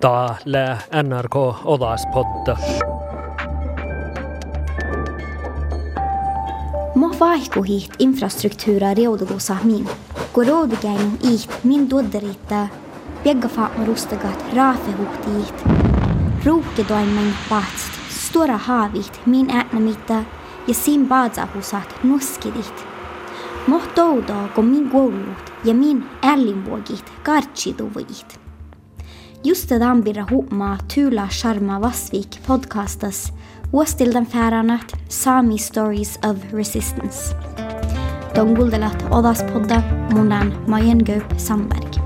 Tää lää NRK Olaspodda. Mo vaihku hiht infrastruktuura riudukusa min. Ku ruudukäin iht min tuodderitta, piegga faatma rustagat raafehuhtiiht. Ruukkitoimen vaatsit, stora haaviht min äänemitta ja sin baadsahusat nuskidit. Mo toudaa kun min kouluut ja min ällinvuokit kartsituvit. Just tämän birra med Tula Sharma Vasvik podcastas den fääranat Sami Stories of Resistance. Ton Odas Odaspodda munan Majen Gaup Sandberg.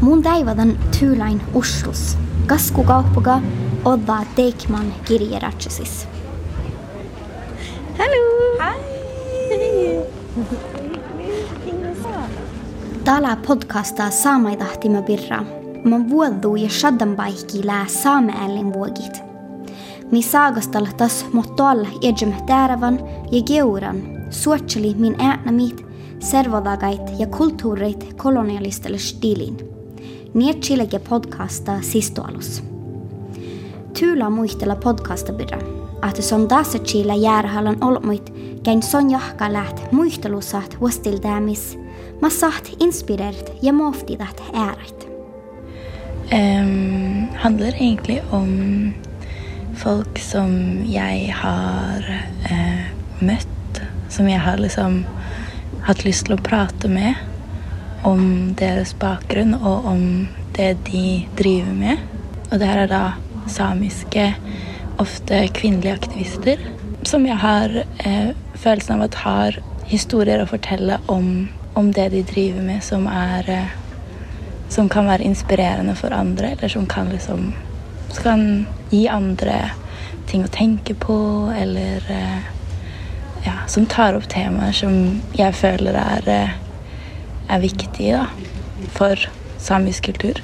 Mun päivätän Tulain Uslus. Kaskukauppaga Odda Teikman kirjeratsasis. Täällä podcastaa saamaidahtima birra. Mä vuodu ja shaddan paikki lää saameällin vuogit. Mi saagastal tas mottoal ejem täärävän ja geuran suotseli min äänämit, servodagait ja kulttuurit kolonialistelle stilin. Nietsilege podcasta sistoalus. Tyyla muistella podcasta birra. Att som dasa chila järhallan olmuit käin son jahka läht muistelusat vuostil satt inspirert hjemme ofte i dette æret. Um, handler egentlig om folk som jeg har uh, møtt, som jeg har liksom hatt lyst til å prate med om deres bakgrunn og om det de driver med. Og det her er da samiske, ofte kvinnelige aktivister, som jeg har eh, følelsen av at har historier å fortelle om, om det de driver med, som er eh, som kan være inspirerende for andre, eller som kan liksom Som kan gi andre ting å tenke på, eller eh, Ja, som tar opp temaer som jeg føler er, eh, er viktige, da, for samisk kultur.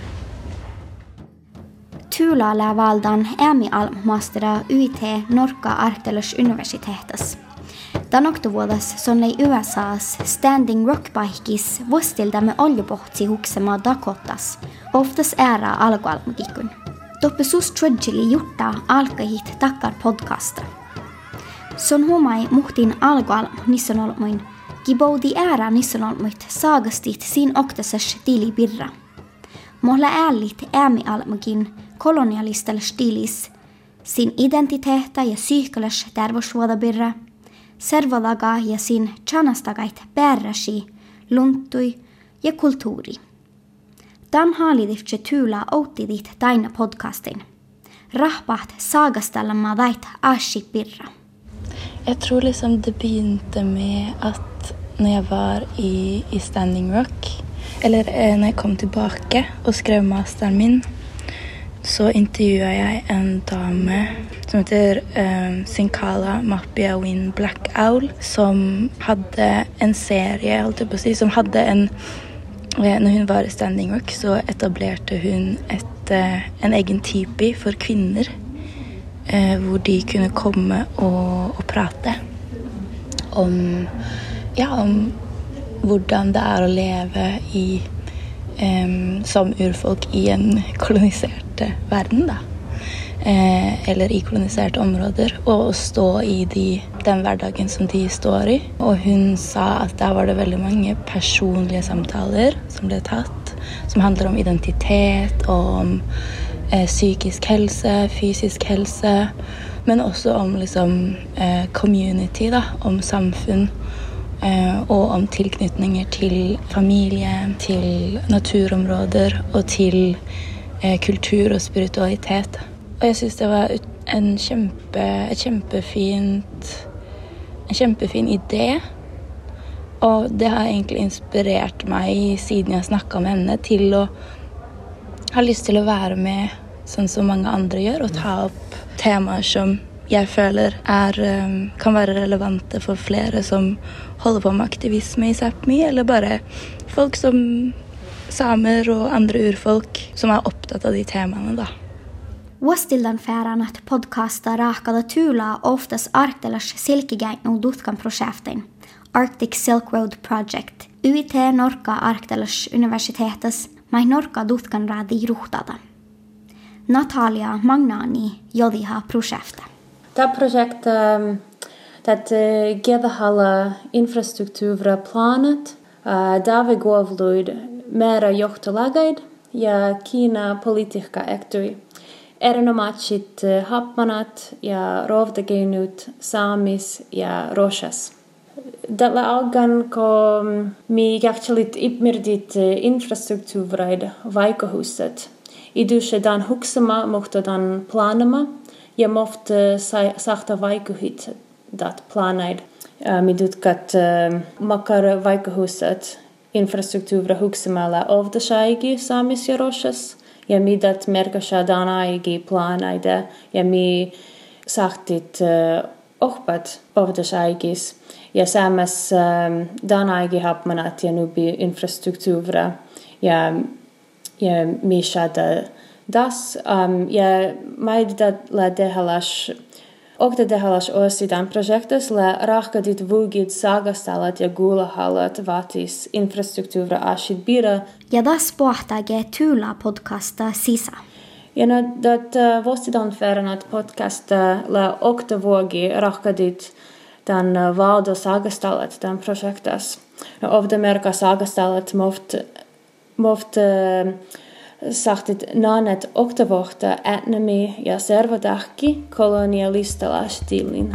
Tula lää valdan ämi almastera UIT Norka Artelos universitetas. Tän oktovuodas sonnei USAs Standing Rock Bikes vuostilta me oljupohtsi huksemaa Dakotas, oftas ära alkualmukikun. Toppe sus trudgeli jutta alkahit takkar podcasta. Son humai muhtin alkualmu nisson olmuin, kiboudi ära nisson olmuit saagastit sin oktasas tili birra. Mohla ällit äämi almukin kolonialistella stilis, sin identiteetta ja psyykkälös tervosvuodabirra, servolaga ja sin chanastagait pärräsi, luntui ja kulttuuri. Tämän haalidifte tyylä outtidit taina podcastin. Rahpaht saagastellama väit ashi pirra. Jeg tror liksom det begynte med at når jeg var i, i Standing Rock, eller eh, når jeg kom tilbake og skrev masteren min, så intervjua jeg en dame som heter um, Sinkala Mapia Win Black Owl, som hadde en serie, holdt jeg på å si, som hadde en eh, Når hun var i Standing Rock, så etablerte hun et, eh, en egen tipi for kvinner. Hvor de kunne komme og, og prate om Ja, om hvordan det er å leve i um, som urfolk i en kolonisert verden, da. Eh, eller i koloniserte områder. Og å stå i de, den hverdagen som de står i. Og hun sa at der var det veldig mange personlige samtaler som ble tatt. Som handler om identitet og om eh, psykisk helse, fysisk helse. Men også om liksom eh, community, da. Om samfunn. Eh, og om tilknytninger til familie, til naturområder og til eh, kultur og spiritualitet. Og jeg syns det var en kjempe, kjempefint En kjempefin idé. Og det har egentlig inspirert meg siden jeg snakka med henne, til å ha lyst til å være med sånn som mange andre gjør, og ta opp temaer som jeg føler er, eh, kan være relevante for flere som holder på med aktivisme i Sápmi, eller bare folk som samer og andre urfolk som er opptatt av de temaene, da. Vuostillan att podcasta tula tyyla oftas artelas och tutkan projektein. Arctic Silk Road Project, UiT Norka Arktelas universitetes, mai Norka tutkanraadi ruhtada. Natalia Magnani jodiha projekta. Det projekti tätä gedahala infrastruktuura planet, Davi Govluid määra johtolagaid ja Kina politiska ektui. Erinomaatsit happanat ja rovdageinut saamis ja roshas. Tällä algan, kun mi jahtalit ipmirdit infrastruktuuraid vaikohuset, idushe dan huksama mohta dan planama ja moft sahta vaikuhit dat planaid. Mi dutkat makar vaikohuset infrastruktuura huksamalla ovdashaigi saamis ja roshas ja mitä merka aigi aiki planeita ja mi sahtit uh, ohpat pohtas aigis ja saamas uh, dan aiki hapmanat ja nubi infrastruktuura ja ja mi saada das. Um, ja maidita la dehalas Okta dehalas osidan projektas la rahkadit vugid sagastalat ja gulahalat vatis infrastruktura ashid bira. Ja das pohtage Tula podcasta sisa. Ja no dat uh, vostidan feranat podcasta la okta vuogi rahkadit dan uh, valdo sagastalat dan projektas. No, ovda merka sagastalat moft moft uh, sahtit naanet oktavohta etnemi ja servotahki kolonialistalastillin.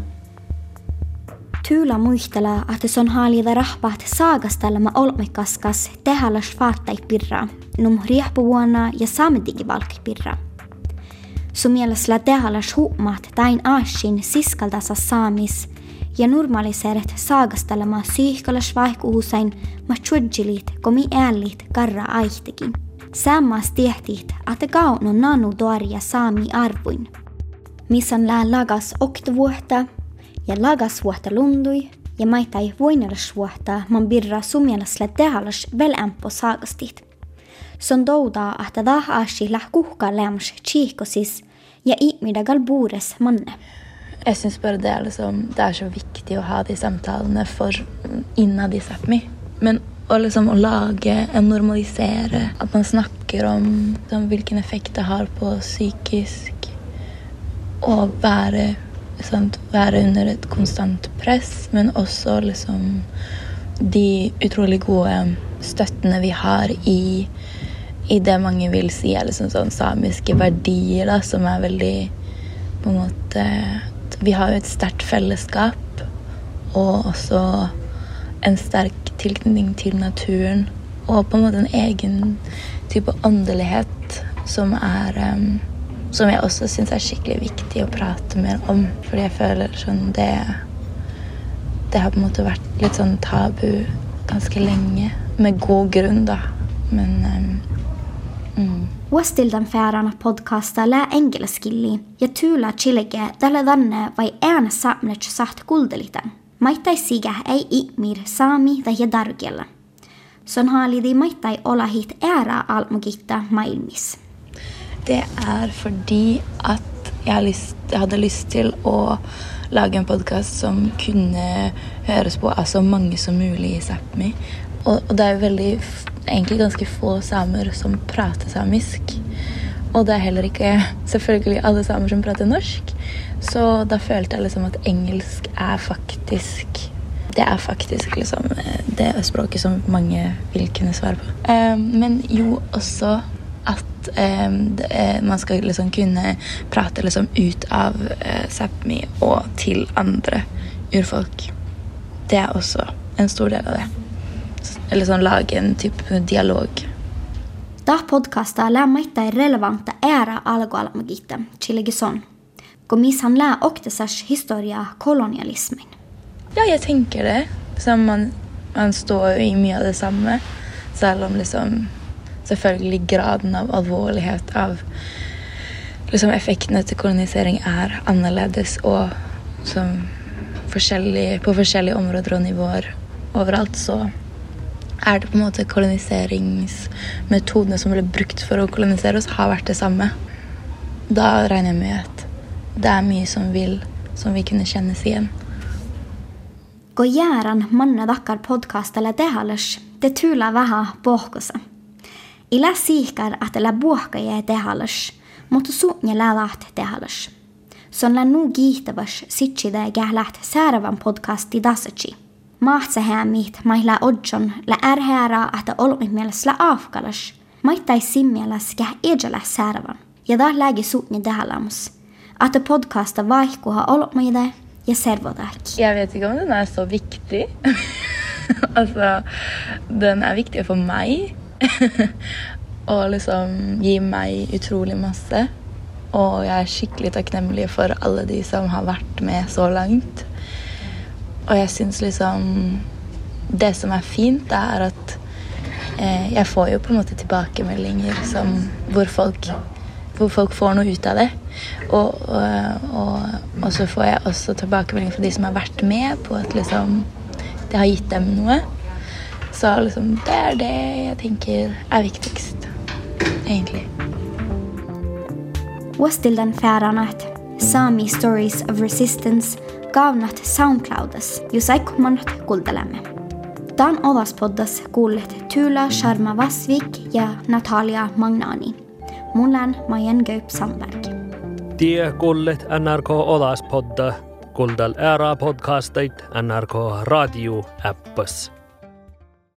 Tyyla muistella, että se on haalida rahpaat saagastelma olmikaskas tehällä svaattaipirra, num riehpuvuonna ja saametikin Su mielessä tehällä huumat tain aashin siskaltasa saamis ja normaliseret saagastelma syyhkällä svaihkuhusain ma tjudjilit komi äällit karra aihtikin. Sammas tehtit, että kaun on nanu tuoria saami arvuin. Missan lää lagas oktavuotta ja lagas vuotta lundui ja maitai vuotta man birra sumielasle tehalas välämpö saagastit. Son doudaa, että dah aasi läh kuhka läms chiikosis ja ihmidagal buures manne. Jeg syns bare det er, liksom, det er så viktig å ha de samtalene for innad i Sápmi. Men og liksom å lage, en normalisere At man snakker om, liksom, hvilken effekt det har på psykisk å være, sant, være under et konstant press, men også liksom de utrolig gode støttene vi har i, i det mange vil si er liksom sånn samiske verdier, da, som er veldig på en måte Vi har jo et sterkt fellesskap, og også en sterk tilknytning til naturen og på en måte en egen type åndelighet som er um, Som jeg også syns er skikkelig viktig å prate mer om. Fordi jeg føler sånn det Det har på en måte vært litt sånn tabu ganske lenge. Med god grunn, da. Men um, mm. Wastildan färarna podcasta lä engelskilli ja tyyla chilege tällä tänne vai ääne saamnet saat kuldeliten. Maittai siga ei ihmir saami tai dargella. Sånn halidi maittai olla hit ära almogitta maailmis. Det er fordi at jeg, lyst, jeg hadde lyst til å lage en podkast som kunne høres på av så mange som mulig i Sápmi. Og, og, det er veldig, egentlig ganske få samer som prater samisk. Og det er heller ikke selvfølgelig alle samer som prater norsk. Så da følte jeg liksom at engelsk er faktisk Det er faktisk liksom det språket som mange vil kunne svare på. Um, men jo også at um, det, man skal liksom kunne prate liksom ut av uh, Sápmi og til andre urfolk. Det er også en stor del av det. Eller sånn lage en type dialog. Da podkasta lämmittää relevanta ära alkualmagita, Chilegeson kun mishandler lää historie historia kolonialismen. Ja, jeg tenker det. Man, man står i mye av det samme. Selv om liksom selvfølgelig graden av alvorlighet av liksom effektene til kolonisering er annerledes og som forskjellig, på forskjellige områder og nivåer overalt, så er det på en måte koloniseringsmetodene som ble brukt for å kolonisere oss, har vært det samme. Da regner jeg med at det er mye som vil, som vi kunne kjennes igjen. kun jääran manna takkar podcastalla tehallus, te tyyllä vähän pohkosa. Ila siikar, jeg la buokka jää tehallus, mutta suunnia det ellers. Son la nu kiittäväs sitside läht podkast i dasatsi. Mahtsa hämmit mailla odjon la ärhäära, että olmit mielessä la afkalas. Maittai simmielas käh edjällä säärävän. Ja där läge holdt tehallamus. i det. Jeg ser på deg. Jeg vet ikke om den er så viktig. altså, den er viktig for meg. og liksom gir meg utrolig masse. Og jeg er skikkelig takknemlig for alle de som har vært med så langt. Og jeg syns liksom Det som er fint, er at eh, jeg får jo på en måte tilbakemeldinger som, hvor, folk, hvor folk får noe ut av det. Og, og, og, og så får jeg også tilbakemelding fra de som har vært med på at liksom det har gitt dem noe. Så liksom, det er det jeg tenker er viktigst, egentlig. Wastildan färanat, Sami Stories of Resistance, gavnat Soundcloudas, jusaikkumanat kultalemme. Dan ovaspoddas kuulet Tula Sharma Vasvik ja Natalia Magnani. Mullan Majan Göyp-Sandberg. Tie kullet NRK Olas podda, kuldal ära podcastit NRK Radio appas.